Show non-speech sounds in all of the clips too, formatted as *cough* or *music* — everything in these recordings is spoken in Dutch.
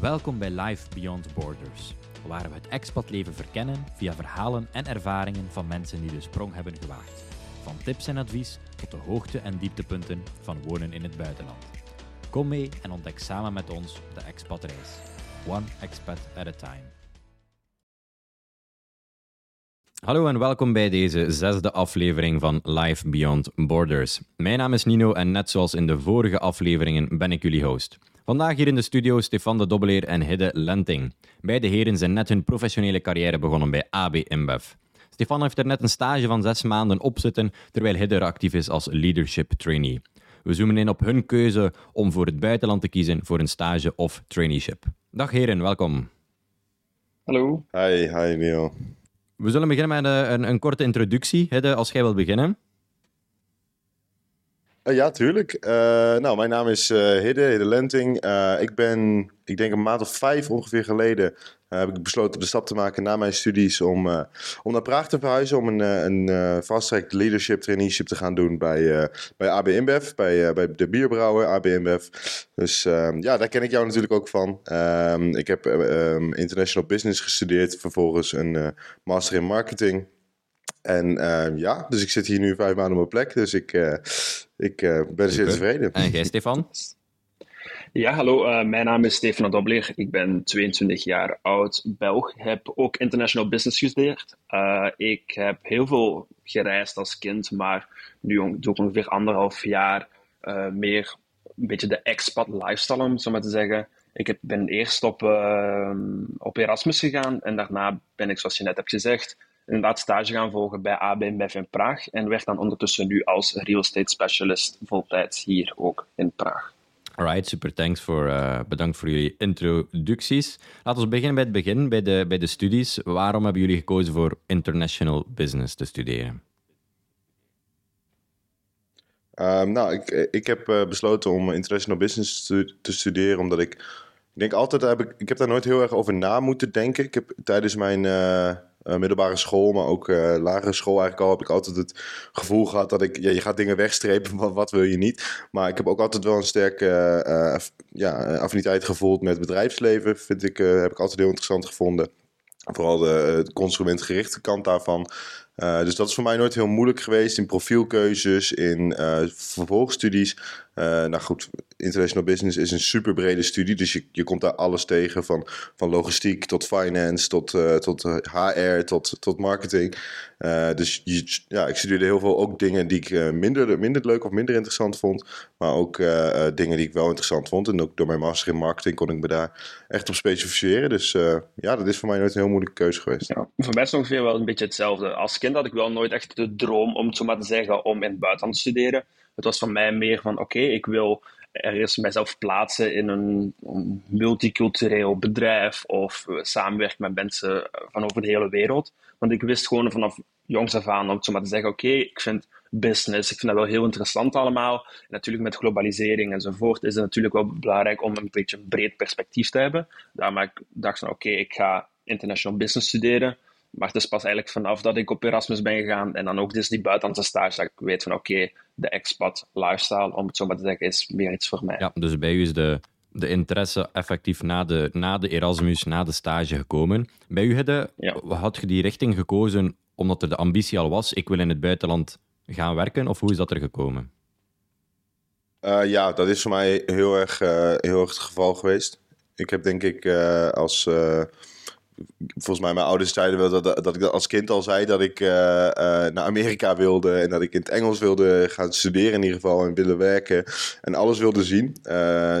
Welkom bij Life Beyond Borders, waar we het expatleven verkennen via verhalen en ervaringen van mensen die de sprong hebben gewaagd. Van tips en advies tot de hoogte- en dieptepunten van wonen in het buitenland. Kom mee en ontdek samen met ons de expatreis. One expat at a time. Hallo en welkom bij deze zesde aflevering van Life Beyond Borders. Mijn naam is Nino en net zoals in de vorige afleveringen ben ik jullie host. Vandaag hier in de studio Stefan de Dobbeleer en Hidde Lenting. Beide heren zijn net hun professionele carrière begonnen bij AB InBev. Stefan heeft er net een stage van zes maanden op zitten, terwijl Hidde er actief is als leadership trainee. We zoomen in op hun keuze om voor het buitenland te kiezen voor een stage of traineeship. Dag heren, welkom. Hallo. Hi, hi Neil. We zullen beginnen met een, een, een korte introductie. Hidde, als jij wilt beginnen. Uh, ja, tuurlijk. Uh, nou, mijn naam is uh, Hidde, Hidde Lenting. ik ben, ik denk een maand of vijf ongeveer geleden, heb ik besloten de stap te maken na mijn studies om, om naar Praag te verhuizen. Om een, een fast-track leadership traineeship te gaan doen bij, bij AB InBev, bij, bij de bierbrouwer AB InBev. Dus ehm, ja, daar ken ik jou natuurlijk ook van. Ehm, ik heb ehm, international business gestudeerd, vervolgens een master in marketing. En ja, dus ik zit hier nu vijf maanden op mijn plek. Dus ik, ik uh, ben zeer tevreden. En jij, Stefan? Ja, hallo. mijn naam is Stefan Dobler. Ik ben 22 jaar oud, Belg. Heb ook international business gestudeerd. ik heb heel veel gereisd als kind, maar nu doe ik ongeveer anderhalf jaar meer een beetje de expat lifestyle, om zo maar te zeggen. Ik heb, ben eerst op, op Erasmus gegaan en daarna ben ik, zoals je net hebt gezegd, inderdaad stage gaan volgen bij AB InBev in Praag en werk dan ondertussen nu als real estate specialist voltijds hier ook in Praag. Alright, super thanks voor, uh, bedankt voor jullie introducties. Laten we beginnen bij het begin, bij de, bij de studies. Waarom hebben jullie gekozen voor international business te studeren? Um, nou, ik, ik heb uh, besloten om international business te, te studeren omdat ik, ik denk altijd, heb ik, ik heb daar nooit heel erg over na moeten denken. Ik heb tijdens mijn uh, middelbare school, maar ook uh, lagere school eigenlijk al, heb ik altijd het gevoel gehad dat ik, ja, je gaat dingen wegstrepen, *laughs* wat, wat wil je niet. Maar ik heb ook altijd wel een sterke uh, ja, affiniteit gevoeld met bedrijfsleven, vind ik, heb ik altijd heel interessant gevonden. Vooral de, consumentgerichte kant daarvan. Dus dat is voor mij nooit heel moeilijk geweest in profielkeuzes, in vervolgstudies. Uh, nou goed, international business is een super brede studie, dus je, je komt daar alles tegen, van, van logistiek tot finance, tot, tot HR, tot, tot marketing. dus je, ja, ik studeerde heel veel ook dingen die ik minder, minder leuk of minder interessant vond, maar ook dingen die ik wel interessant vond. En ook door mijn master in marketing kon ik me daar echt op specificeren. Dus ja, dat is voor mij nooit een heel moeilijke keuze geweest. Voor mij is het ongeveer wel een beetje hetzelfde. Als kind had ik wel nooit echt de droom, om het zo maar te zeggen, om in het buitenland te studeren. Het was voor mij meer van, oké, ik wil ergens mijzelf plaatsen in een, multicultureel bedrijf of samenwerken met mensen van over de hele wereld. Want ik wist gewoon vanaf jongs af aan om maar te zeggen, oké, ik vind business, ik vind dat wel heel interessant allemaal. En natuurlijk met globalisering enzovoort is het natuurlijk wel belangrijk om een beetje een breed perspectief te hebben. Daarom ik dacht van, oké, ik ga international business studeren. Maar het is pas eigenlijk vanaf dat ik op Erasmus ben gegaan en dan ook dus die buitenlandse stage, dat ik weet van oké, de expat lifestyle, om het zo maar te zeggen, is meer iets voor mij. Ja, dus bij u is de, de interesse effectief na de, na de Erasmus, na de stage gekomen. Bij u hadden, ja. had je die richting gekozen omdat er de ambitie al was, ik wil in het buitenland gaan werken, of hoe is dat er gekomen? Uh, ja, dat is voor mij heel erg, uh, heel erg het geval geweest. Ik heb denk ik uh, als volgens mij mijn ouders zeiden wel dat, dat ik dat als kind al zei dat ik uh, uh, naar Amerika wilde en dat ik in het Engels wilde gaan studeren in ieder geval en willen werken en alles wilde zien. Uh,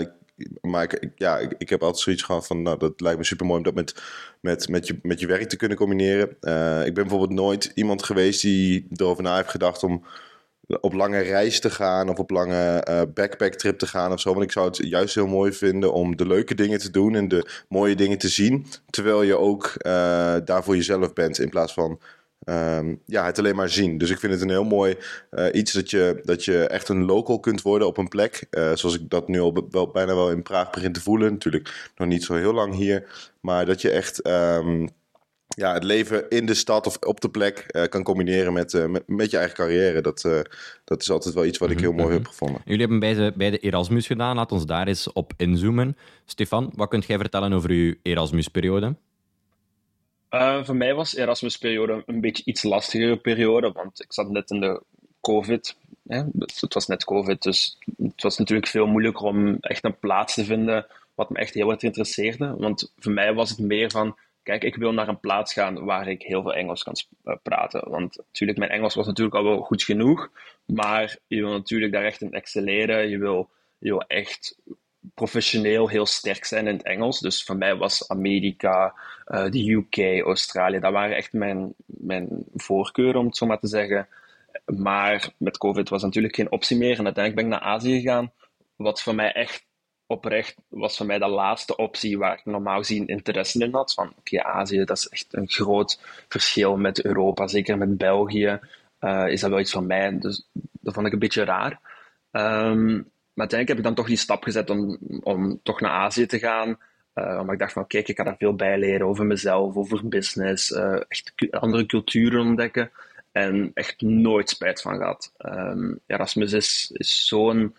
maar ik, ja, ik, ik, heb altijd zoiets gehad van, nou, dat lijkt me super mooi om dat met, met, met, je, met je werk te kunnen combineren. ik ben bijvoorbeeld nooit iemand geweest die erover na heeft gedacht om op lange reis te gaan of op lange uh, backpacktrip te gaan of zo. Want ik zou het juist heel mooi vinden om de leuke dingen te doen en de mooie dingen te zien. Terwijl je ook uh, daar voor jezelf bent in plaats van um, ja, het alleen maar zien. Dus ik vind het een heel mooi uh, iets dat je, dat je echt een local kunt worden op een plek. zoals ik dat nu al bijna wel in Praag begin te voelen. Natuurlijk nog niet zo heel lang hier. Maar dat je echt... Um, ja, het leven in de stad of op de plek uh, kan combineren met, uh, met, met, je eigen carrière. Dat, uh, dat is altijd wel iets wat ik heel mooi mm -hmm. heb gevonden. Jullie hebben bij de, bij de Erasmus gedaan. Laat ons daar eens op inzoomen. Stefan, wat kunt jij vertellen over uw Erasmus-periode? voor mij was Erasmus-periode een beetje iets lastigere periode, want ik zat net in de COVID. Hè? Het was net COVID, dus het was natuurlijk veel moeilijker om echt een plaats te vinden wat me echt heel erg interesseerde. Want voor mij was het meer van kijk, ik wil naar een plaats gaan waar ik heel veel Engels kan eh, praten. Want natuurlijk, mijn Engels was natuurlijk al wel goed genoeg, maar je wil natuurlijk daar echt in excelleren. Je wil, je echt professioneel heel sterk zijn in het Engels. Dus voor mij was Amerika, uh, de UK, Australië, dat waren echt mijn, mijn voorkeuren, om het zo maar te zeggen. Maar met COVID was natuurlijk geen optie meer. En uiteindelijk ben ik naar Azië gegaan, wat voor mij echt oprecht was voor mij de laatste optie waar ik normaal gezien interesse in had. Van oké, Azië, dat is echt een groot verschil met Europa, zeker met België. Uh, is dat wel iets van mij? Dus dat vond ik een beetje raar. Um, maar uiteindelijk heb ik dan toch die stap gezet om, om toch naar Azië te gaan. Uh, omdat ik dacht van, kijk, ik kan daar veel bij leren over mezelf, over business, uh, echt andere culturen ontdekken. En echt nooit spijt van gehad. Um, Erasmus is, is zo'n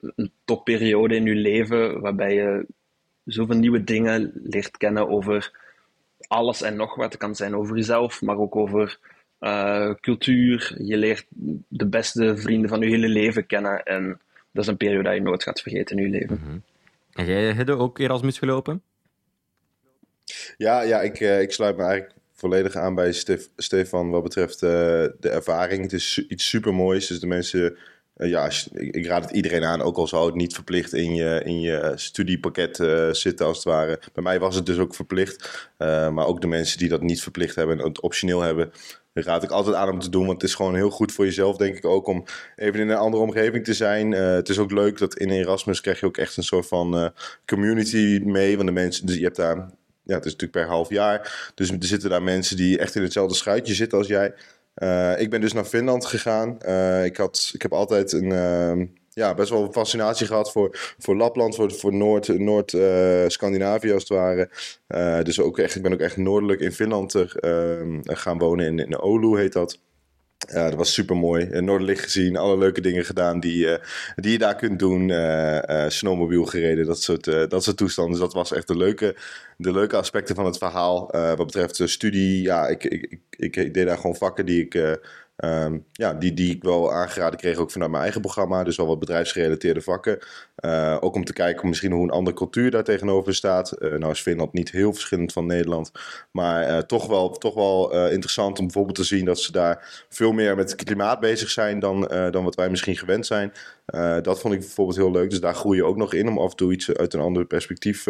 een topperiode in je leven waarbij je zoveel nieuwe dingen leert kennen over alles en nog wat. Het kan zijn over jezelf, maar ook over uh, cultuur. Je leert de beste vrienden van je hele leven kennen. En dat is een periode dat je nooit gaat vergeten in je leven. Mm -hmm. En jij hebt ook Erasmus gelopen? Ja, ja ik, uh, ik sluit me eigenlijk volledig aan bij Stef, Stefan wat betreft uh, de ervaring. Het is iets supermoois. Dus de mensen eh, ja, ik raad het iedereen aan, ook al zou het niet verplicht in je, in je studiepakket uh, zitten als het ware. Bij mij was het dus ook verplicht. Maar ook de mensen die dat niet verplicht hebben en het optioneel hebben, raad ik altijd aan om te doen. Want het is gewoon heel goed voor jezelf, denk ik ook, om even in een andere omgeving te zijn. het is ook leuk dat in Erasmus krijg je ook echt een soort van community mee. Want de mensen, dus je hebt daar, ja, het is natuurlijk per half jaar. Dus er zitten daar mensen die echt in hetzelfde schuitje zitten als jij. Uh, ik ben dus naar Finland gegaan. Uh, ik, had, ik heb altijd een, uh, ja, best wel een fascinatie gehad voor, voor Lapland, voor, voor Noord-Scandinavië Noord, als het ware. dus ook echt, ik ben ook echt noordelijk in Finland ehm, gaan wonen. In, in Oulu heet dat. Dat was super mooi. Noorderlicht gezien, alle leuke dingen gedaan die, uh, die je daar kunt doen. Uh, snowmobile gereden, dat soort, dat soort toestanden. Dus dat was echt de leuke, de leuke aspecten van het verhaal. wat betreft studie, ja, ik, ik, ik, ik, deed daar gewoon vakken die ik Um, ja, die, die ik wel aangeraden kreeg ook vanuit mijn eigen programma. Dus wel wat bedrijfsgerelateerde vakken. Uh, ook om te kijken misschien hoe een andere cultuur daar tegenover staat. Uh, nou is Finland niet heel verschillend van Nederland. Maar uh, toch wel, toch wel interessant om bijvoorbeeld te zien dat ze daar veel meer met klimaat bezig zijn dan, dan wat wij misschien gewend zijn. dat vond ik bijvoorbeeld heel leuk. Dus daar groei je ook nog in om af en toe iets uit een ander perspectief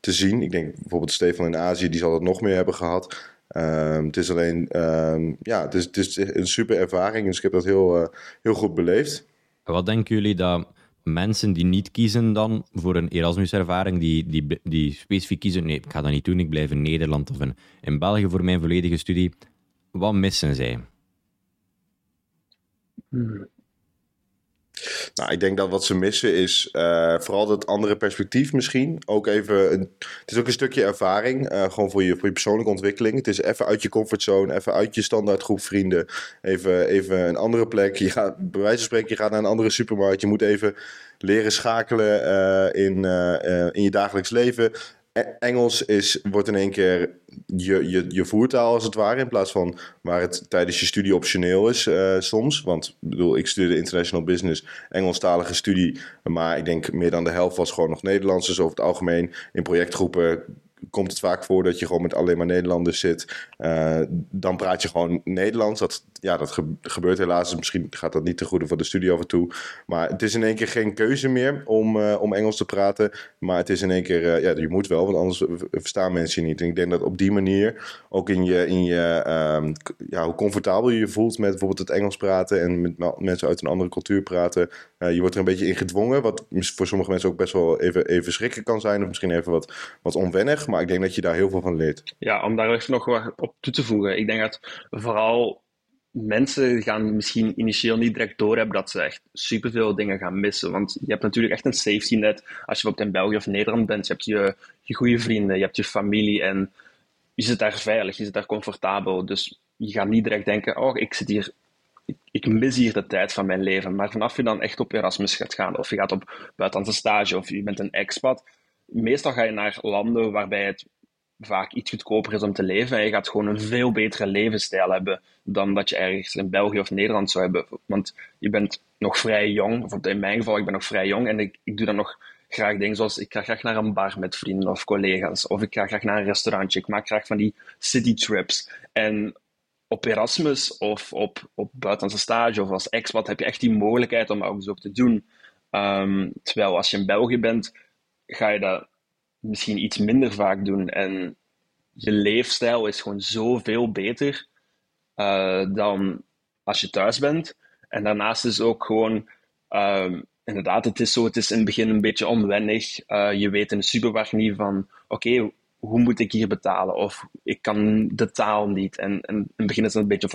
te zien. Ik denk bijvoorbeeld Stefan in Azië, die zal het nog meer hebben gehad. Um, het is alleen, um, ja, het is, het is, een super ervaring. Dus ik heb dat heel, uh, heel goed beleefd. Wat denken jullie dat mensen die niet kiezen dan voor een Erasmus-ervaring, die, die, die specifiek kiezen, nee, ik ga dat niet doen, ik blijf in Nederland of in, in België voor mijn volledige studie, wat missen zij? Hmm. Nou, ik denk dat wat ze missen is uh, vooral dat andere perspectief misschien. Ook even, het is ook een stukje ervaring, uh, gewoon voor je, voor je persoonlijke ontwikkeling. Het is even uit je comfortzone, even uit je standaardgroep vrienden. Even, even een andere plek. Je gaat, bij wijze van spreken, je gaat naar een andere supermarkt. Je moet even leren schakelen uh, in, in je dagelijks leven. Engels is, wordt in één keer je, je, je voertaal als het ware. In plaats van waar het tijdens je studie optioneel is uh, soms. Want ik bedoel, ik studeerde international business, Engelstalige studie. Maar ik denk meer dan de helft was gewoon nog Nederlands. Dus over het algemeen in projectgroepen komt het vaak voor dat je gewoon met alleen maar Nederlanders zit. Uh, dan praat je gewoon Nederlands. Dat, ja, dat gebeurt helaas. Dus misschien gaat dat niet te goede voor de studie af en toe. Maar het is in één keer geen keuze meer om, uh, om Engels te praten. Maar het is in één keer, uh, ja, je moet wel, want anders verstaan mensen je niet. En ik denk dat op die manier, ook in je, in je um, ja, hoe comfortabel je je voelt met bijvoorbeeld het Engels praten en met mensen uit een andere cultuur praten. Je wordt er een beetje in gedwongen, wat voor sommige mensen ook best wel even, even schrikken kan zijn. Of misschien even wat, wat onwennig. Maar ik denk dat je daar heel veel van leert. Ja, om daar even nog wat op toe te voegen. Ik denk dat vooral mensen gaan misschien initieel niet direct doorhebben dat ze echt superveel dingen gaan missen. Want je hebt natuurlijk echt een safety net als je bijvoorbeeld in België of Nederland bent. Je hebt je, je goede vrienden, je hebt je familie en je zit daar veilig, je zit daar comfortabel. Dus je gaat niet direct denken, oh, ik zit hier, ik, mis hier de tijd van mijn leven. Maar vanaf je dan echt op Erasmus gaat gaan, of je gaat op buitenlandse stage, of je bent een expat, meestal ga je naar landen waarbij het vaak iets goedkoper is om te leven. En je gaat gewoon een veel betere levensstijl hebben dan dat je ergens in België of Nederland zou hebben. Want je bent nog vrij jong, of in mijn geval, ik ben nog vrij jong en ik, ik doe dan nog graag dingen zoals ik ga graag naar een bar met vrienden of collega's, of ik ga graag naar een restaurantje. Ik maak graag van die city trips. En op Erasmus of op, op buitenlandse stage of als expat heb je echt die mogelijkheid om ook zo te doen. Ehm, terwijl als je in België bent, ga je dat misschien iets minder vaak doen. En je leefstijl is gewoon zoveel beter uh, dan als je thuis bent. En daarnaast is ook gewoon, um, inderdaad, het is zo, het is in het begin een beetje onwennig. Uh, je weet in de supermarkt niet van, oké, hoe moet ik hier betalen? Of ik kan de taal niet. En, in het begin is dat een beetje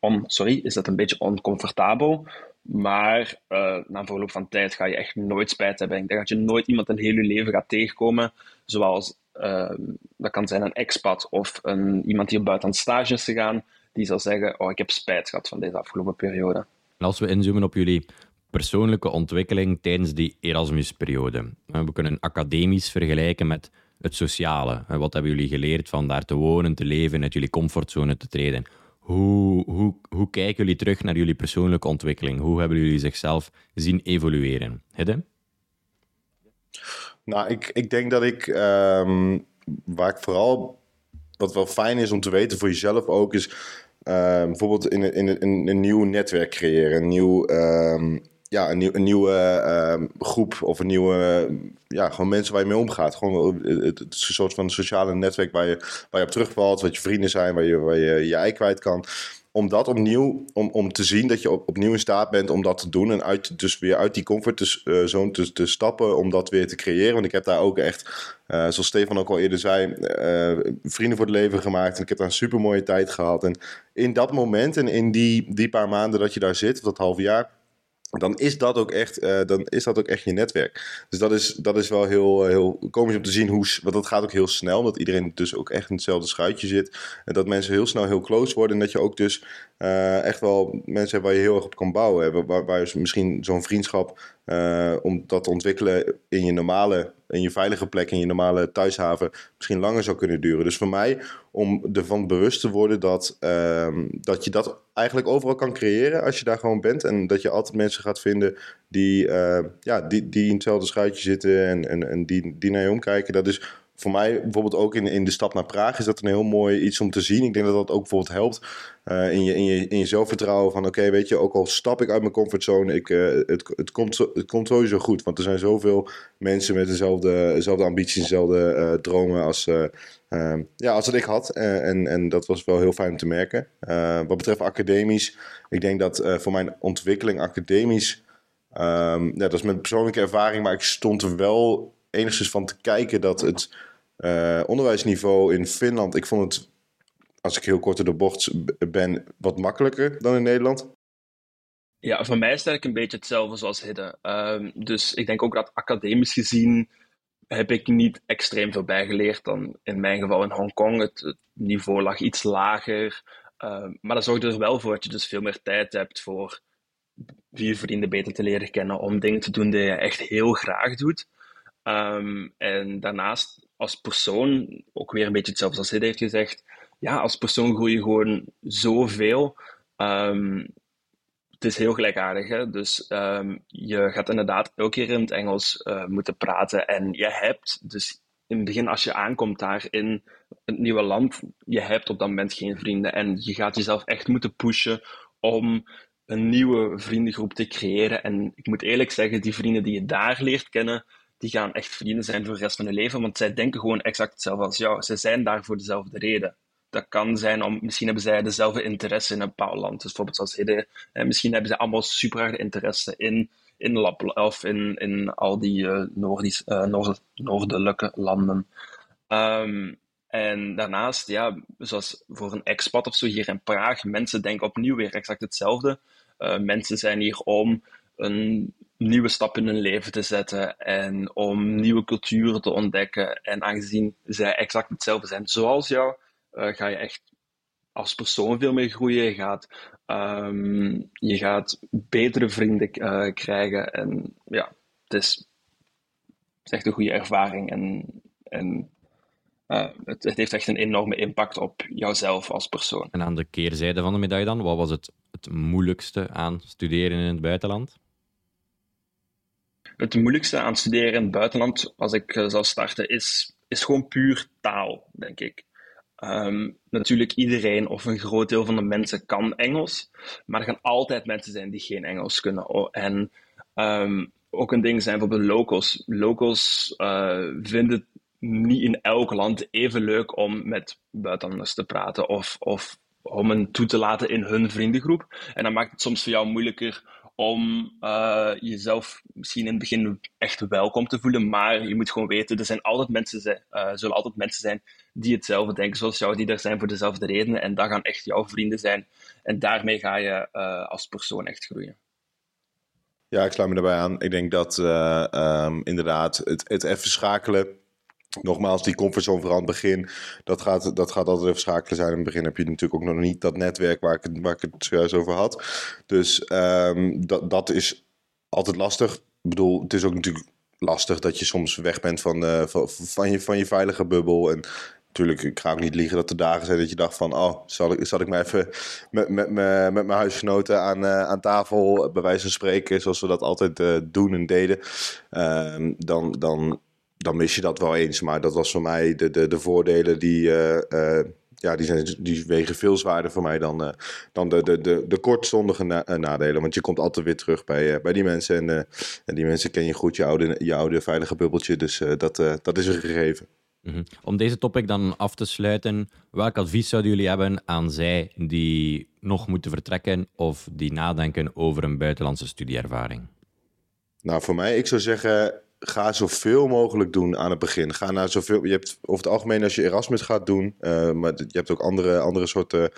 on, sorry, is dat een beetje oncomfortabel. Maar uh, na verloop van tijd ga je echt nooit spijt hebben. Ik denk dat je nooit iemand in heel je leven gaat tegenkomen, zoals uh, dat kan zijn een expat of een, iemand die op buitenland stage is gegaan, die zal zeggen: Oh, ik heb spijt gehad van deze afgelopen periode. Als we inzoomen op jullie persoonlijke ontwikkeling tijdens die Erasmus-periode, we kunnen academisch vergelijken met het sociale. Wat hebben jullie geleerd van daar te wonen, te leven, uit jullie comfortzone te treden? Hoe, hoe, hoe kijken jullie terug naar jullie persoonlijke ontwikkeling? Hoe hebben jullie zichzelf zien evolueren? Hidde? Nou, ik, ik denk dat ik, um, waar ik vooral, wat wel fijn is om te weten voor jezelf ook, is um, bijvoorbeeld in, in, in, een nieuw netwerk creëren. Een nieuw, um, ja, een, nieuw, een nieuwe uh, groep of een nieuwe, ja, gewoon mensen waar je mee omgaat. Gewoon het, het, is een soort van sociale netwerk waar je, waar je op terugvalt, wat je vrienden zijn, waar je waar je, je ei kwijt kan. Om dat opnieuw, om, om te zien dat je op, opnieuw in staat bent om dat te doen en uit, dus weer uit die comfortzone te, te stappen, om dat weer te creëren. Want ik heb daar ook echt, uh, zoals Stefan ook al eerder zei, uh, vrienden voor het leven gemaakt. En ik heb daar een super mooie tijd gehad. En in dat moment en in die, die paar maanden dat je daar zit, dat half jaar dan is dat ook echt, uh, dan is dat ook echt je netwerk. Dus dat is, dat is wel heel, heel komisch om te zien hoe, want dat gaat ook heel snel, dat iedereen dus ook echt in hetzelfde schuitje zit. En dat mensen heel snel heel close worden en dat je ook dus uh, echt wel mensen hebt waar je heel erg op kan bouwen. Waar, waar je misschien zo'n vriendschap, uh, om dat te ontwikkelen in je normale, in je veilige plek, in je normale thuishaven, misschien langer zou kunnen duren. Dus voor mij, om ervan bewust te worden dat, uh, dat je dat eigenlijk overal kan creëren als je daar gewoon bent. En dat je altijd mensen gaat vinden die, uh, ja, die, die in hetzelfde schuitje zitten en, en, en die, die naar je omkijken. Dat is voor mij bijvoorbeeld ook in, in de stap naar Praag is dat een heel mooi iets om te zien. Ik denk dat dat ook bijvoorbeeld helpt uh, in, je, in, je, in je zelfvertrouwen. Van oké, weet je, ook al stap ik uit mijn comfortzone, ik, uh, het, het, komt, het komt sowieso goed. Want er zijn zoveel mensen met dezelfde, dezelfde ambities, dezelfde uh, dromen als, ehm, ja, als dat ik had. en, en dat was wel heel fijn om te merken. wat betreft academisch, ik denk dat voor mijn ontwikkeling academisch... Um, ja, dat is mijn persoonlijke ervaring, maar ik stond er wel enigszins van te kijken dat het uh, onderwijsniveau in Finland, ik vond het, als ik heel kort in de bocht ben, wat makkelijker dan in Nederland. Ja, voor mij is het eigenlijk een beetje hetzelfde zoals Hidde. Um, dus ik denk ook dat academisch gezien heb ik niet extreem veel bijgeleerd dan in mijn geval in Hongkong. Het, het niveau lag iets lager. Um, maar dat zorgt er wel voor dat je dus veel meer tijd hebt voor je vrienden beter te leren kennen, om dingen te doen die je echt heel graag doet. Um, en daarnaast als persoon, ook weer een beetje hetzelfde als hij heeft gezegd, ja, als persoon groei je gewoon zoveel. Um, het is heel gelijkaardig. Hè? Dus um, je gaat inderdaad elke keer in het Engels uh, moeten praten. En je hebt, dus in het begin als je aankomt daar in het nieuwe land, je hebt op dat moment geen vrienden. En je gaat jezelf echt moeten pushen om een nieuwe vriendengroep te creëren. En ik moet eerlijk zeggen, die vrienden die je daar leert kennen, die gaan echt vrienden zijn voor de rest van hun leven, want zij denken gewoon exact hetzelfde als jou. Ze zijn daar voor dezelfde reden. Dat kan zijn om, misschien hebben zij dezelfde interesse in een bepaald land. Dus bijvoorbeeld zoals Hidde, eh, misschien hebben zij allemaal super interesse in, in of in, in al die uh, Noordisch, noord, noordelijke landen. Um, en daarnaast, ja, zoals voor een expat of zo hier in Praag, mensen denken opnieuw weer exact hetzelfde. Uh, mensen zijn hier om een nieuwe stap in hun leven te zetten en om nieuwe culturen te ontdekken. En aangezien zij exact hetzelfde zijn zoals jou, uh, ga je echt als persoon veel meer groeien. Je gaat, um, je gaat betere vrienden uh, krijgen. En ja, het is, echt een goede ervaring. En, en het, het, heeft echt een enorme impact op jouzelf als persoon. En aan de keerzijde van de medaille dan, wat was het, het moeilijkste aan studeren in het buitenland? Het moeilijkste aan studeren in het buitenland, als ik uh, zou starten, is, is gewoon puur taal, denk ik. Um, natuurlijk, iedereen of een groot deel van de mensen kan Engels, maar er gaan altijd mensen zijn die geen Engels kunnen. Oh, en um, ook een ding zijn bijvoorbeeld locals. Locals uh, vinden niet in elk land even leuk om met buitenlanders te praten of, of om hen toe te laten in hun vriendengroep. En dat maakt het soms voor jou moeilijker om uh, jezelf misschien in het begin echt welkom te voelen. Maar je moet gewoon weten, er zijn altijd mensen zijn, uh, zullen altijd mensen zijn die hetzelfde denken zoals jou, die er zijn voor dezelfde redenen. En dat gaan echt jouw vrienden zijn. En daarmee ga je uh, als persoon echt groeien. Ja, ik sluit me daarbij aan. Ik denk dat um, inderdaad het, het even schakelen Nogmaals, die comfortzone vooral aan het begin, dat gaat, dat gaat altijd even schakelen zijn. In het begin heb je natuurlijk ook nog niet dat netwerk waar ik, het, waar ik het zojuist over had. Dus um, dat, dat is altijd lastig. Ik bedoel, het is ook natuurlijk lastig dat je soms weg bent van, uh, van, van, je, van je veilige bubbel. En natuurlijk, ik ga ook niet liegen dat er dagen zijn dat je dacht van... oh, zal ik, zal ik maar even met, met, met, met mijn huisgenoten aan, uh, aan tafel bij wijze van spreken... zoals we dat altijd uh, doen en deden. Uh, dan, dan dan mis je dat wel eens. Maar dat was voor mij de, de, de voordelen die, uh, uh, ja, die, zijn, die wegen veel zwaarder voor mij dan, uh, dan de, de, de, de kortstondige na nadelen. Want je komt altijd weer terug bij, bij die mensen. En, en die mensen ken je goed, je oude, je oude veilige bubbeltje. Dus dat, dat is een gegeven. Mm -hmm. Om deze topic dan af te sluiten, welk advies zouden jullie hebben aan zij die nog moeten vertrekken of die nadenken over een buitenlandse studieervaring? Nou, voor mij, ik zou zeggen, ga zoveel mogelijk doen aan het begin. Ga naar zoveel. Je hebt over het algemeen als je Erasmus gaat doen, uh, maar je hebt ook andere, andere soorten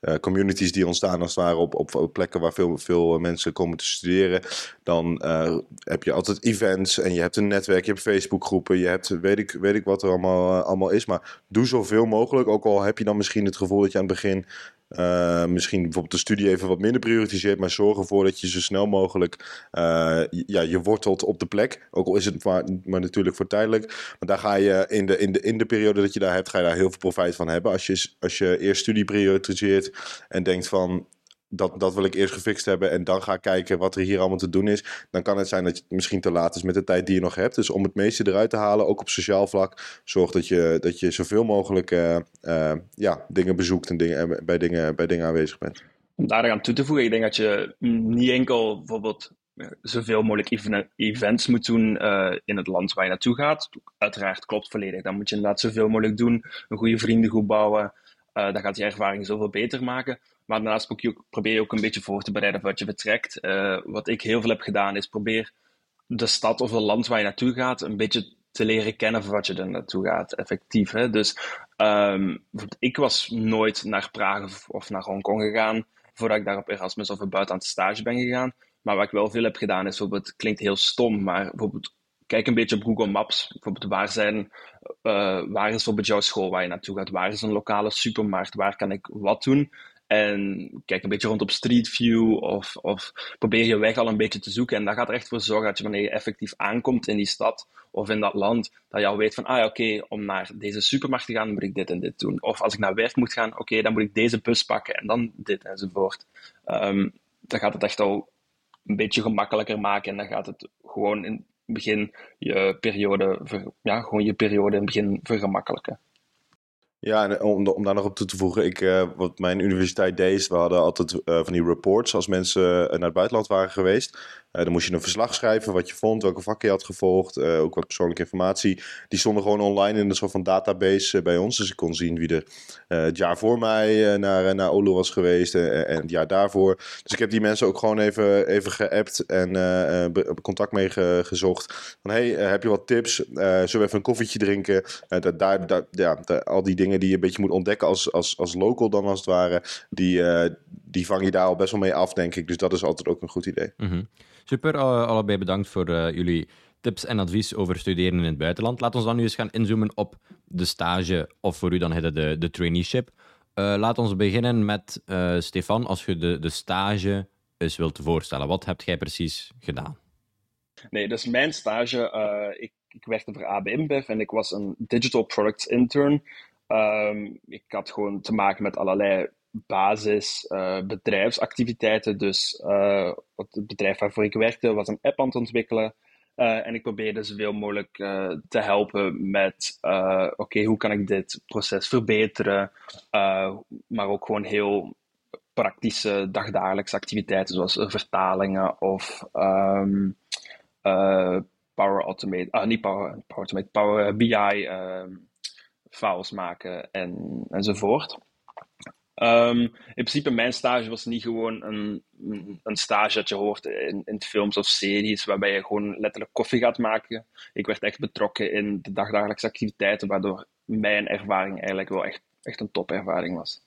uh, communities die ontstaan als het ware op, op, plekken waar veel, veel mensen komen te studeren. Dan uh, heb je altijd events en je hebt een netwerk, je hebt Facebookgroepen, je hebt weet ik, weet ik wat er allemaal, allemaal is. Maar doe zoveel mogelijk. Ook al heb je dan misschien het gevoel dat je aan het begin uh, misschien bijvoorbeeld de studie even wat minder prioritiseert, maar zorg ervoor dat je zo snel mogelijk uh, ja, je wortelt op de plek. Ook al is het maar, maar natuurlijk voor tijdelijk. Maar daar ga je in de, in, de, in de periode dat je daar hebt, ga je daar heel veel profijt van hebben. Als je, als je eerst studie prioritiseert en denkt van dat, dat wil ik eerst gefixt hebben en dan ga kijken wat er hier allemaal te doen is. Dan kan het zijn dat het misschien te laat is met de tijd die je nog hebt. Dus om het meeste eruit te halen, ook op sociaal vlak, zorg dat je, dat je zoveel mogelijk uh, uh, ja, dingen bezoekt en dingen, bij, dingen, bij dingen aanwezig bent. Om daar aan toe te voegen, ik denk dat je niet enkel bijvoorbeeld zoveel mogelijk events moet doen in het land waar je naartoe gaat. Uiteraard klopt volledig. Dan moet je inderdaad zoveel mogelijk doen, een goede vriendengroep bouwen. Uh, dat gaat je ervaring zoveel beter maken. Maar daarnaast probeer je ook een beetje voor te bereiden wat je betrekt. Uh, wat ik heel veel heb gedaan, is probeer de stad of het land waar je naartoe gaat een beetje te leren kennen voor wat je er naartoe gaat, effectief. Hè? Dus um, ik was nooit naar Praag of naar Hongkong gegaan voordat ik daar op Erasmus of een buitenlandse stage ben gegaan. Maar wat ik wel veel heb gedaan is bijvoorbeeld, het klinkt heel stom, maar bijvoorbeeld kijk een beetje op Google Maps. Bijvoorbeeld, waar, zijn, uh, waar is bijvoorbeeld jouw school waar je naartoe gaat? Waar is een lokale supermarkt? Waar kan ik wat doen? En kijk een beetje rond op Street View of, of probeer je weg al een beetje te zoeken. En dat gaat er echt voor zorgen dat je wanneer je effectief aankomt in die stad of in dat land, dat je al weet van, ah oké, om naar deze supermarkt te gaan, moet ik dit en dit doen. Of als ik naar werk moet gaan, oké, dan moet ik deze bus pakken en dan dit enzovoort. Um, dan gaat het echt al een beetje gemakkelijker maken en dan gaat het gewoon in het begin je periode, ja, gewoon je periode in het begin vergemakkelijken. Ja, en om, om daar nog op toe te voegen, ik, uh, wat mijn universiteit deed, we hadden altijd uh, van die reports als mensen naar het buitenland waren geweest. Dan moest je een verslag schrijven wat je vond, welke vakken je had gevolgd, ook wat persoonlijke informatie. Die stonden gewoon online in een soort van database bij ons. Dus ik kon zien wie er het jaar voor mij naar, naar Olo was geweest en, en, het jaar daarvoor. Dus ik heb die mensen ook gewoon even, even geappt en contact mee ge, gezocht. Van hey, heb je wat tips? zullen we even een koffietje drinken? dat, daar, ja, al die dingen die je een beetje moet ontdekken als, als, als local dan als het ware. Die, die vang je daar al best wel mee af, denk ik. Dus dat is altijd ook een goed idee. Mhm. Super, allebei bedankt voor jullie tips en advies over studeren in het buitenland. Laat ons dan nu eens gaan inzoomen op de stage, of voor u dan het de, de traineeship. Uh, laat ons beginnen met uh, Stefan, als je de, de stage eens wilt voorstellen. Wat heb jij precies gedaan? Nee, dus mijn stage, uh, ik, ik werkte voor ABM Bev en ik was een digital products intern. Um, ik had gewoon te maken met allerlei basis bedrijfsactiviteiten. Dus het bedrijf waarvoor ik werkte was een app aan het ontwikkelen. Uh, en ik probeerde zoveel mogelijk uh, te helpen met, uh, oké, hoe kan ik dit proces verbeteren? maar ook gewoon heel praktische dagdagelijkse activiteiten, zoals vertalingen of um, Power Automate, ah, niet Power, Power Automate, Power BI ehm, files maken en, enzovoort. Um, in principe, mijn stage was niet gewoon een, een stage dat je hoort in, in films of series, waarbij je gewoon letterlijk koffie gaat maken. Ik werd echt betrokken in de dagdagelijkse activiteiten, waardoor mijn ervaring eigenlijk wel echt, echt een topervaring was.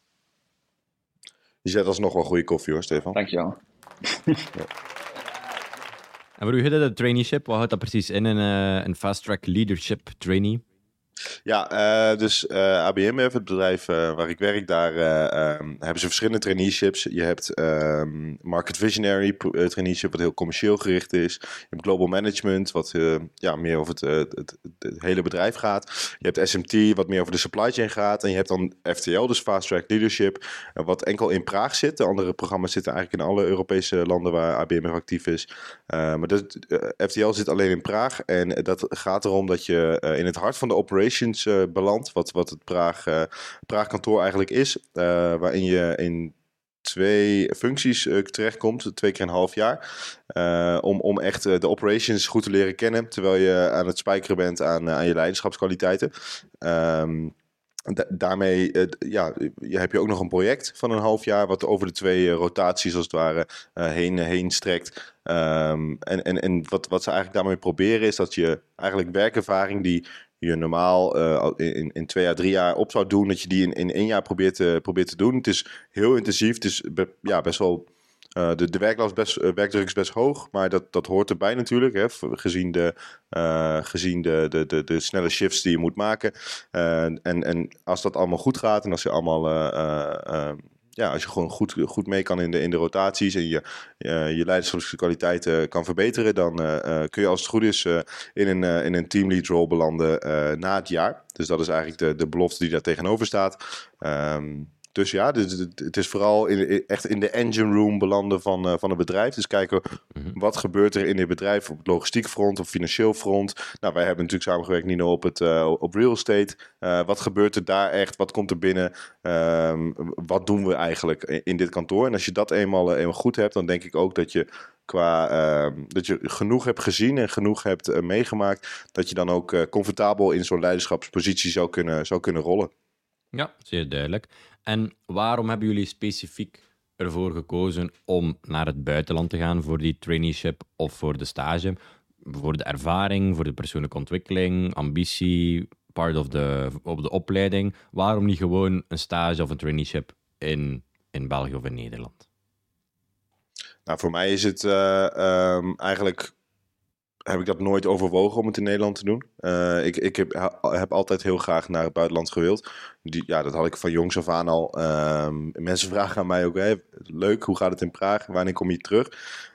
Je zet alsnog wel goede koffie hoor, Stefan. Dankjewel. ja. En voor u de traineeship, wat houdt dat precies in, een, eh, een fast track leadership trainee? Ja, uh, dus uh, eh, ABM, het bedrijf waar ik werk, daar um, hebben ze verschillende traineeships. Je hebt um, Market Visionary traineeship, wat heel commercieel gericht is. Je hebt Global Management, wat ja, meer over het, het, het, hele bedrijf gaat. Je hebt SMT, wat meer over de supply chain gaat. En je hebt dan FTL, dus Fast Track Leadership, wat enkel in Praag zit. De andere programma's zitten eigenlijk in alle Europese landen waar ABM actief is. Maar dat, FTL zit alleen in Praag. En dat gaat erom dat je in het hart van de operation Operations uh, beland. Wat, wat het Praag, Praag kantoor eigenlijk is. Waarin je in twee functies uh, terechtkomt, twee keer een half jaar. Om, om echt de operations goed te leren kennen, terwijl je aan het spijkeren bent aan, aan je leiderschapskwaliteiten. Um, daarmee ja, heb je ook nog een project van een half jaar, wat over de twee rotaties als het ware heen, heen strekt. Um, en en, en wat, wat ze eigenlijk daarmee proberen is dat je eigenlijk werkervaring die je normaal in, in twee jaar, drie jaar op zou doen, dat je die in, in één jaar probeert te, probeert te doen. Het is heel intensief. Het is ja, best wel. Uh, de, de werklast best, uh, werkdruk is best hoog, maar dat, dat hoort erbij natuurlijk. Hè, gezien de, gezien de, de, de, de snelle shifts die je moet maken. en, en als dat allemaal goed gaat en als je allemaal ja, als je gewoon goed, goed mee kan in de, in de rotaties en je, je leiderschapskwaliteiten kan verbeteren, dan kun je als het goed is in, een, in een teamlead role belanden na het jaar. Dus dat is eigenlijk de, de belofte die daar tegenover staat. Um, dus ja, het is vooral in, echt in de engine room belanden van, uh, van het bedrijf. Dus kijken mhm. wat gebeurt er in dit bedrijf op het logistiek front, of financieel front. Nou, wij hebben natuurlijk samengewerkt, Nino, op, het, uh, op real estate. Uh, wat gebeurt er daar echt? Wat komt er binnen? Um, wat doen we eigenlijk in, dit kantoor? En als je dat eenmaal, eenmaal goed hebt, dan denk ik ook dat je qua uh, dat je genoeg hebt gezien en genoeg hebt uh, meegemaakt, dat je dan ook uh, comfortabel in zo'n leiderschapspositie zou kunnen, zou kunnen rollen. Ja, zeer duidelijk. En waarom hebben jullie specifiek ervoor gekozen om naar het buitenland te gaan voor die traineeship of voor de stage? Voor de ervaring, voor de persoonlijke ontwikkeling, ambitie, part of de, op de opleiding. Waarom niet gewoon een stage of een traineeship in, in België of in Nederland? Nou, voor mij is het uh, um, eigenlijk heb ik dat nooit overwogen om het in Nederland te doen. Uh, ik ik heb, heb altijd heel graag naar het buitenland gewild. Die, ja, dat had ik van jongs af aan al. Uh, mensen *laughs* vragen aan mij ook, leuk, hoe gaat het in Praag? Wanneer kom je terug?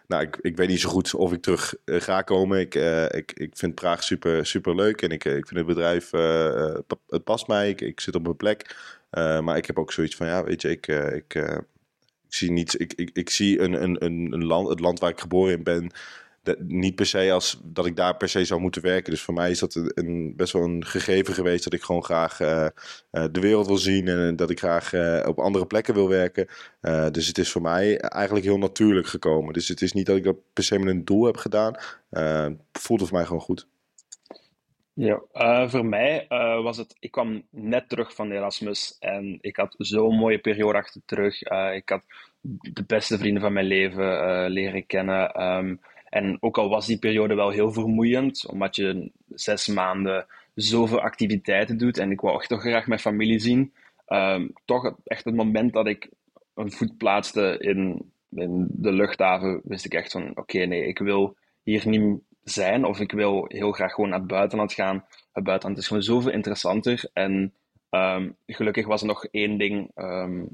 Nou, ik, ik weet niet zo goed of ik terug uh, ga komen. Ik, uh, ik, ik vind Praag super, super leuk en ik, ik vind het bedrijf, het past mij. Ik, ik zit op mijn plek. maar ik heb ook zoiets van, ja, weet je, ik, ik, ik zie niet, ik, ik, ik zie een, een, een land, het land waar ik geboren in ben niet per se als dat ik daar per se zou moeten werken. Dus voor mij is dat een, best wel een gegeven geweest dat ik gewoon graag uh, de wereld wil zien en dat ik graag op andere plekken wil werken. Dus het is voor mij eigenlijk heel natuurlijk gekomen. Dus het is niet dat ik dat per se met een doel heb gedaan. het voelde voor mij gewoon goed. Ja, voor mij was het. Ik kwam net terug van Erasmus en ik had zo'n mooie periode achter terug. ik had de beste vrienden van mijn leven leren kennen. Um, en ook al was die periode wel heel vermoeiend, omdat je zes maanden zoveel activiteiten doet en ik wou echt toch graag mijn familie zien, um, toch echt het moment dat ik een voet plaatste in, in de luchthaven, wist ik echt van, oké, nee, ik wil hier niet zijn of ik wil heel graag gewoon naar het buitenland gaan. Het buitenland is gewoon zoveel interessanter. En ehm, gelukkig was er nog één ding um,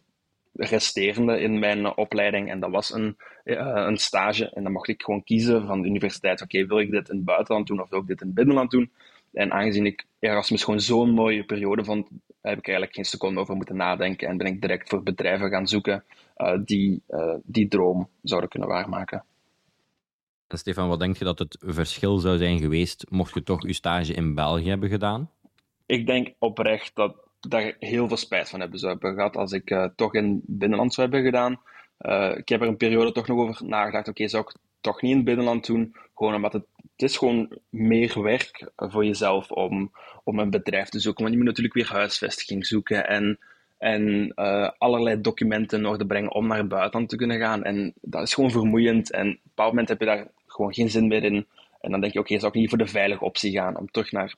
resterende in mijn opleiding en dat was een, uh, een stage. En dan mocht ik gewoon kiezen van de universiteit, oké, wil ik dit in het buitenland doen of wil ik dit in het binnenland doen? En aangezien ik Erasmus gewoon zo'n mooie periode vond, heb ik eigenlijk geen seconde over moeten nadenken en ben ik direct voor bedrijven gaan zoeken uh, die uh, die droom zouden kunnen waarmaken. En Stefan, wat denk je dat het verschil zou zijn geweest mocht je toch je stage in België hebben gedaan? Ik denk oprecht dat daar heel veel spijt van hebben zou hebben gehad als ik uh, toch in binnenland zou hebben gedaan. ik heb er een periode toch nog over nagedacht, oké, zou ik toch niet in het binnenland doen? Gewoon omdat het, is gewoon meer werk voor jezelf om, om een bedrijf te zoeken. Want je moet natuurlijk weer huisvesting zoeken en, en uh, allerlei documenten in orde brengen om naar het buitenland te kunnen gaan. En dat is gewoon vermoeiend. En op een bepaald moment heb je daar gewoon geen zin meer in. En dan denk je, oké, zou ik niet voor de veilige optie gaan om terug naar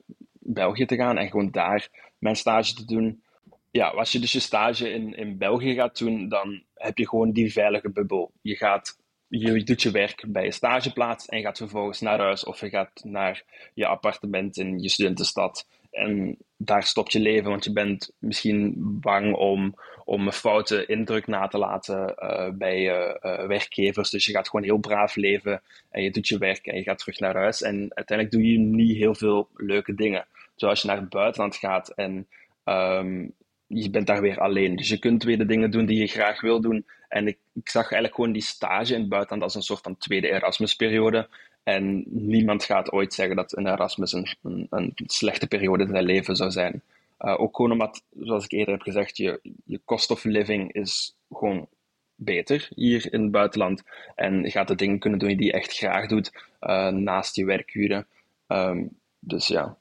België te gaan en gewoon daar mijn stage te doen? Ja, als je dus je stage in, in België gaat doen, dan heb je gewoon die veilige bubbel. Je gaat je doet je werk bij je stageplaats en je gaat vervolgens naar huis of je gaat naar je appartement in je studentenstad. En daar stopt je leven, want je bent misschien bang om, om een foute indruk na te laten uh, bij je uh, werkgevers. Dus je gaat gewoon heel braaf leven en je doet je werk en je gaat terug naar huis. En uiteindelijk doe je niet heel veel leuke dingen. Zoals je naar het buitenland gaat en um, je bent daar weer alleen. Dus je kunt weer de dingen doen die je graag wil doen. En ik, ik zag eigenlijk gewoon die stage in het buitenland als een soort van tweede Erasmus-periode. En niemand gaat ooit zeggen dat een Erasmus een, een, een slechte periode in zijn leven zou zijn. Uh, ook gewoon omdat, zoals ik eerder heb gezegd, je, je cost of living is gewoon beter hier in het buitenland. En je gaat de dingen kunnen doen die je echt graag doet uh, naast je werkuren. Um, dus ja,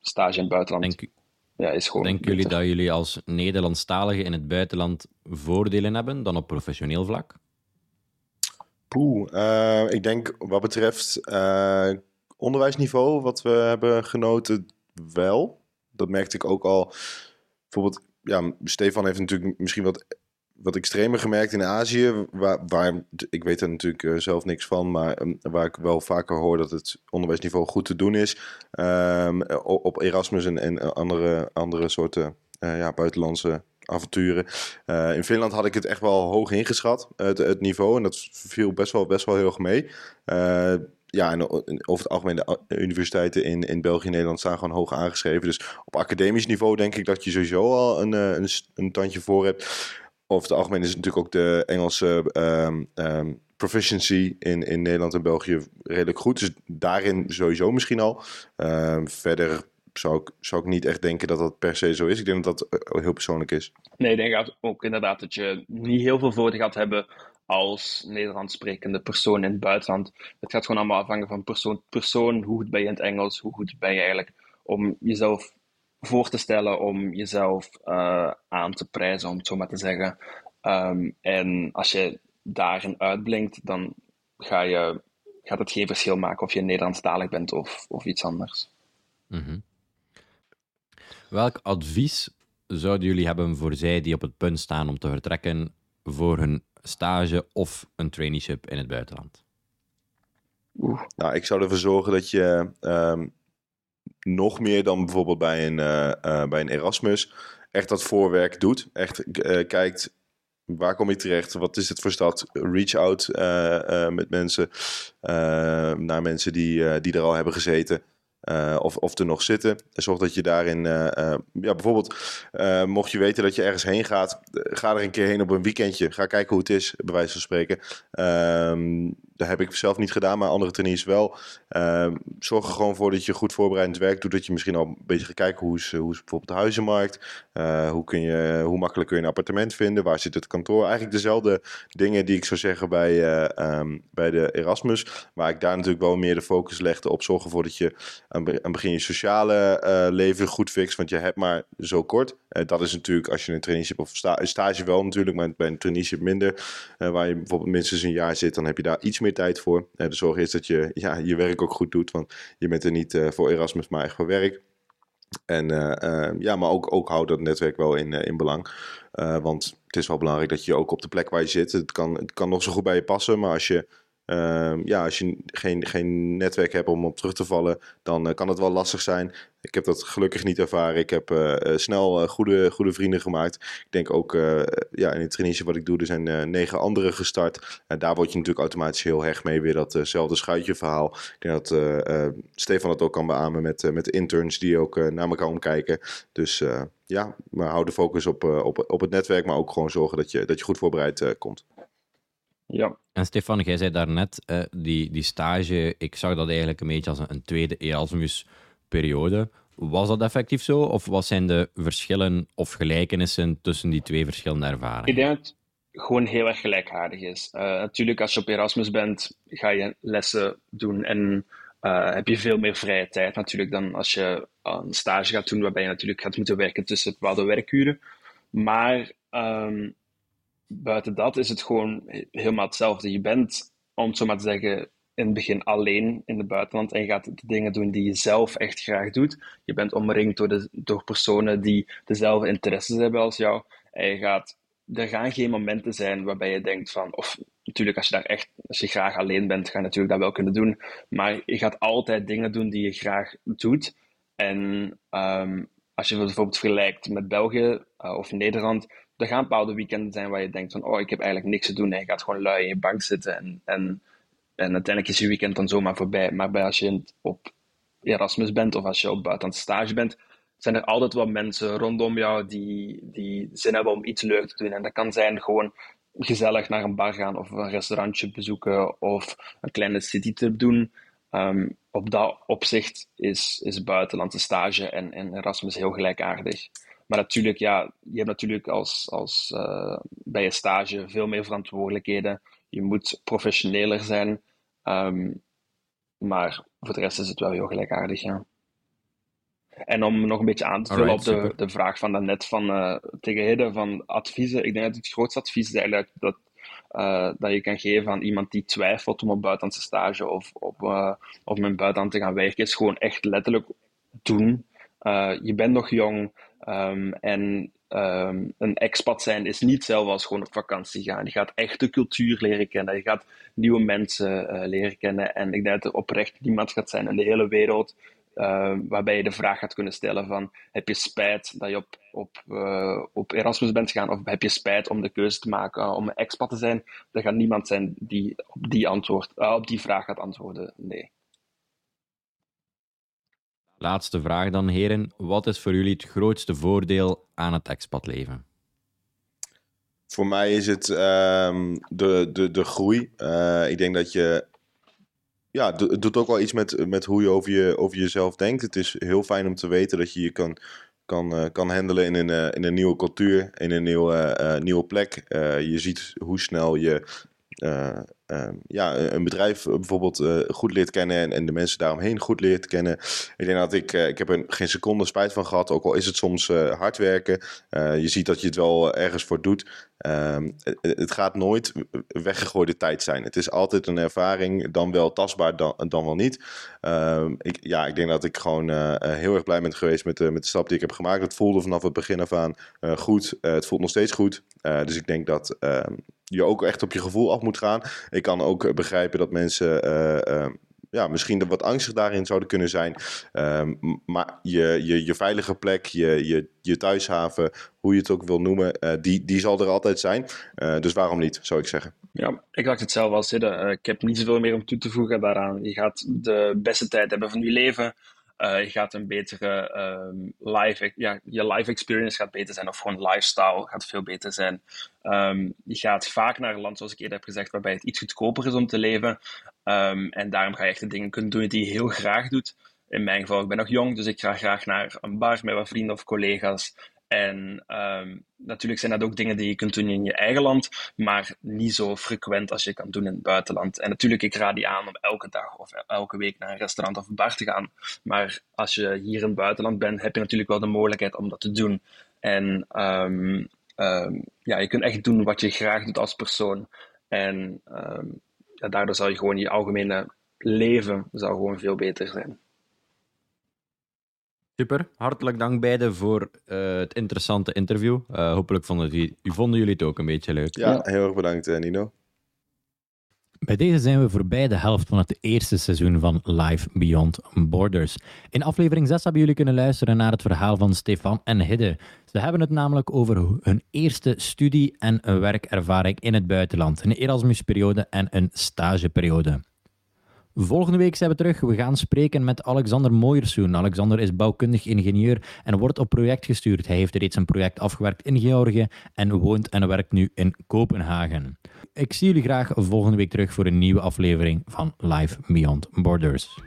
stage in het buitenland. Denk, ja, is gewoon Denken jullie dat jullie als Nederlandstaligen in het buitenland voordelen hebben dan op professioneel vlak? Poeh, uh, ik denk wat betreft uh, onderwijsniveau, wat we hebben genoten, wel. Dat merkte ik ook al. Bijvoorbeeld, ja, Stefan heeft natuurlijk misschien wat wat extremer gemerkt in Azië, waar, waar ik weet er natuurlijk uh, zelf niks van, maar um, waar ik wel vaker hoor dat het onderwijsniveau goed te doen is, um, op Erasmus en, en andere, andere soorten uh, ja, buitenlandse avonturen. In Finland had ik het echt wel hoog ingeschat, het, het, niveau, en dat viel best wel, best wel heel erg mee. ja, en over het algemeen de universiteiten in, in België en Nederland staan gewoon hoog aangeschreven. Dus op academisch niveau denk ik dat je sowieso al een, een, een tandje voor hebt over het algemeen is natuurlijk ook de Engelse um, um, proficiency in, in Nederland en België redelijk goed. Dus daarin sowieso misschien al. Um, verder zou ik, zou ik niet echt denken dat dat per se zo is. Ik denk dat dat eh, heel persoonlijk is. Nee, ik denk ook inderdaad dat je niet heel veel voordeel gaat hebben als Nederlands sprekende persoon in het buitenland. Het gaat gewoon allemaal afhangen van persoon persoon. Hoe goed ben je in het Engels? Hoe goed ben je eigenlijk om jezelf voor te stellen om jezelf uh, aan te prijzen, om het zo maar te zeggen. Um, en als je daarin uitblinkt, dan ga je, gaat het geen verschil maken of je Nederlandstalig bent of, of iets anders. Mm -hmm. Welk advies zouden jullie hebben voor zij die op het punt staan om te vertrekken voor hun stage of een traineeship in het buitenland? Oeh. Nou, ik zou ervoor zorgen dat je um, nog meer dan bijvoorbeeld bij een, uh, uh, bij een Erasmus echt dat voorwerk doet. Echt uh, kijkt waar kom ik terecht? Wat is het voor stad? Reach out met mensen, naar mensen die, die er al hebben gezeten. Of, of er nog zitten. Zorg dat je daarin, ja, bijvoorbeeld, mocht je weten dat je ergens heen gaat, ga er een keer heen op een weekendje. Ga kijken hoe het is, bij wijze van spreken. Dat heb ik zelf niet gedaan, maar andere trainees wel. Uh, zorg er gewoon voor dat je goed voorbereidend werk doet. Dat je misschien al een beetje gaat kijken hoe is, hoe is bijvoorbeeld de huizenmarkt. Uh, hoe, kun je, hoe makkelijk kun je een appartement vinden? Waar zit het kantoor? Eigenlijk dezelfde dingen die ik zou zeggen bij, uh, um, bij de Erasmus. Waar ik daar natuurlijk wel meer de focus legde op zorgen voor dat je aan, het begin je sociale eh, leven goed fixt. Want je hebt maar zo kort. dat is natuurlijk als je een traineeship of sta stage wel natuurlijk, maar bij een traineeship minder. waar je bijvoorbeeld minstens een jaar zit, dan heb je daar iets meer tijd voor. de zorg is dat je ja, je werk ook goed doet, want je bent er niet uh, voor Erasmus, maar echt voor werk. En ja, maar ook, ook houdt dat netwerk wel in, in belang. want het is wel belangrijk dat je ook op de plek waar je zit, het kan, het kan nog zo goed bij je passen, maar als je Ehm, ja, als je geen, geen netwerk hebt om op terug te vallen, dan kan het wel lastig zijn. Ik heb dat gelukkig niet ervaren. Ik heb snel goede, goede vrienden gemaakt. Ik denk ook ja, in het traineeship wat ik doe, er zijn negen anderen gestart. En daar word je natuurlijk automatisch heel hecht mee. Weer datzelfde schuitje verhaal. Ik denk dat Stefan het ook kan beamen met, met interns die ook naar elkaar omkijken. Dus ja, maar hou de focus op, op, op het netwerk, maar ook gewoon zorgen dat je, dat je goed voorbereid komt. Ja. En Stefan, jij zei daarnet, uh, die, die stage, ik zag dat eigenlijk een beetje als een, een tweede Erasmus-periode. Was dat effectief zo? Of wat zijn de verschillen of gelijkenissen tussen die twee verschillende ervaringen? Ik denk dat het gewoon heel erg gelijkaardig is. Uh, natuurlijk, als je op Erasmus bent, ga je lessen doen en uh, heb je veel meer vrije tijd natuurlijk dan als je een stage gaat doen, waarbij je natuurlijk gaat moeten werken tussen bepaalde werkuren. Maar um, buiten dat is het gewoon helemaal hetzelfde. Je bent, om het zo maar te zeggen, in het begin alleen in het buitenland en je gaat de dingen doen die je zelf echt graag doet. Je bent omringd door, de, door personen die dezelfde interesses hebben als jou. En je gaat, er gaan geen momenten zijn waarbij je denkt van, of natuurlijk als je daar echt, als je graag alleen bent, ga je natuurlijk dat wel kunnen doen. Maar je gaat altijd dingen doen die je graag doet. En um, als je bijvoorbeeld vergelijkt met België uh, of Nederland, er gaan bepaalde weekenden zijn waar je denkt van, oh, ik heb eigenlijk niks te doen. En je gaat gewoon lui in je bank zitten en, en, en uiteindelijk is je weekend dan zomaar voorbij. Maar bij als je op Erasmus bent of als je op buitenlandse stage bent, zijn er altijd wel mensen rondom jou die, die zin hebben om iets leuks te doen. En dat kan zijn gewoon gezellig naar een bar gaan of een restaurantje bezoeken of een kleine city trip doen. Um, op dat opzicht is, is buitenlandse stage en, en Erasmus heel gelijkaardig. Maar natuurlijk, ja, je hebt natuurlijk als, als, uh, bij je stage veel meer verantwoordelijkheden. Je moet professioneler zijn. Um, maar voor de rest is het wel heel gelijkaardig, ja. En om nog een beetje aan te vullen op de, de vraag van daarnet van, uh, tegen Hidde van adviezen. Ik denk dat het grootste advies is eigenlijk dat, uh, dat je kan geven aan iemand die twijfelt om op buitenlandse stage of op, uh, of met buitenland te gaan werken, is gewoon echt letterlijk doen. je bent nog jong. Um, en um, een expat zijn is niet hetzelfde als gewoon op vakantie gaan. Je gaat echt de cultuur leren kennen. Je gaat nieuwe mensen uh, leren kennen. En ik denk dat er oprecht niemand gaat zijn in de hele wereld uh, waarbij je de vraag gaat kunnen stellen van heb je spijt dat je op, op, uh, op Erasmus bent gegaan of heb je spijt om de keuze te maken om een expat te zijn? Er gaat niemand zijn die op die, antwoord, op die vraag gaat antwoorden nee. Laatste vraag dan, heren. Wat is voor jullie het grootste voordeel aan het expatleven? Voor mij is het um, de, de, de groei. Uh, ik denk dat je. Ja, het doet ook wel iets met, met hoe je over, je over jezelf denkt. Het is heel fijn om te weten dat je je kan, kan, uh, kan handelen in een, uh, in een nieuwe cultuur, in een nieuwe, nieuwe plek. je ziet hoe snel je Ehm, ja, een bedrijf bijvoorbeeld uh, goed leert kennen en, en, de mensen daaromheen goed leert kennen. Ik denk dat ik, ik heb er geen seconde spijt van gehad, ook al is het soms hard werken. je ziet dat je het wel ergens voor doet. Um, het, het, gaat nooit weggegooide tijd zijn. Het is altijd een ervaring, dan wel tastbaar, dan, dan wel niet. Um, ik, ja, ik denk dat ik gewoon heel erg blij ben geweest met, met de stap die ik heb gemaakt. Het voelde vanaf het begin af aan goed. het voelt nog steeds goed. dus ik denk dat je ook echt op je gevoel af moet gaan. Ik kan ook begrijpen dat mensen uh, uh, ja, misschien wat angstig daarin zouden kunnen zijn. Uh, maar je, je, je veilige plek, je, je, je thuishaven, hoe je het ook wil noemen, die, die zal er altijd zijn. Dus waarom niet, zou ik zeggen. Ja, ik dacht het zelf al zitten. ik heb niet zoveel meer om toe te voegen daaraan. Je gaat de beste tijd hebben van je leven. Uh, je gaat een betere um, live, ja, je live experience gaat beter zijn, of gewoon lifestyle gaat veel beter zijn. Um, je gaat vaak naar een land, zoals ik eerder heb gezegd, waarbij het iets goedkoper is om te leven. Um, en daarom ga je echt de dingen kunnen doen die je heel graag doet. In mijn geval, ik ben nog jong, dus ik ga graag naar een bar met wat vrienden of collega's. En um, natuurlijk zijn dat ook dingen die je kunt doen in je eigen land, maar niet zo frequent als je kan doen in het buitenland. En natuurlijk, ik raad die aan om elke dag of elke week naar een restaurant of een bar te gaan. Maar als je hier in het buitenland bent, heb je natuurlijk wel de mogelijkheid om dat te doen. En um, um, ja, je kunt echt doen wat je graag doet als persoon. En daardoor zal je gewoon je algemene leven zou gewoon veel beter zijn. Super, hartelijk dank beiden voor uh, het interessante interview. Uh, hopelijk vonden, die, vonden jullie het ook een beetje leuk. Ja, heel erg bedankt Nino. Bij deze zijn we voorbij de helft van het eerste seizoen van Live Beyond Borders. In aflevering 6 hebben jullie kunnen luisteren naar het verhaal van Stefan en Hidde. Ze hebben het namelijk over hun eerste studie- en werkervaring in het buitenland, een Erasmusperiode en een stageperiode. Volgende week zijn we terug. We gaan spreken met Alexander Mooiersoen. Alexander is bouwkundig ingenieur en wordt op project gestuurd. Hij heeft reeds een project afgewerkt in Georgië en woont en werkt nu in Kopenhagen. Ik zie jullie graag volgende week terug voor een nieuwe aflevering van Live Beyond Borders.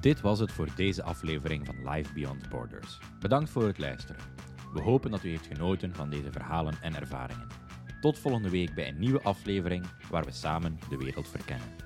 Dit was het voor deze aflevering van Live Beyond Borders. Bedankt voor het luisteren. We hopen dat u heeft genoten van deze verhalen en ervaringen. Tot volgende week bij een nieuwe aflevering waar we samen de wereld verkennen.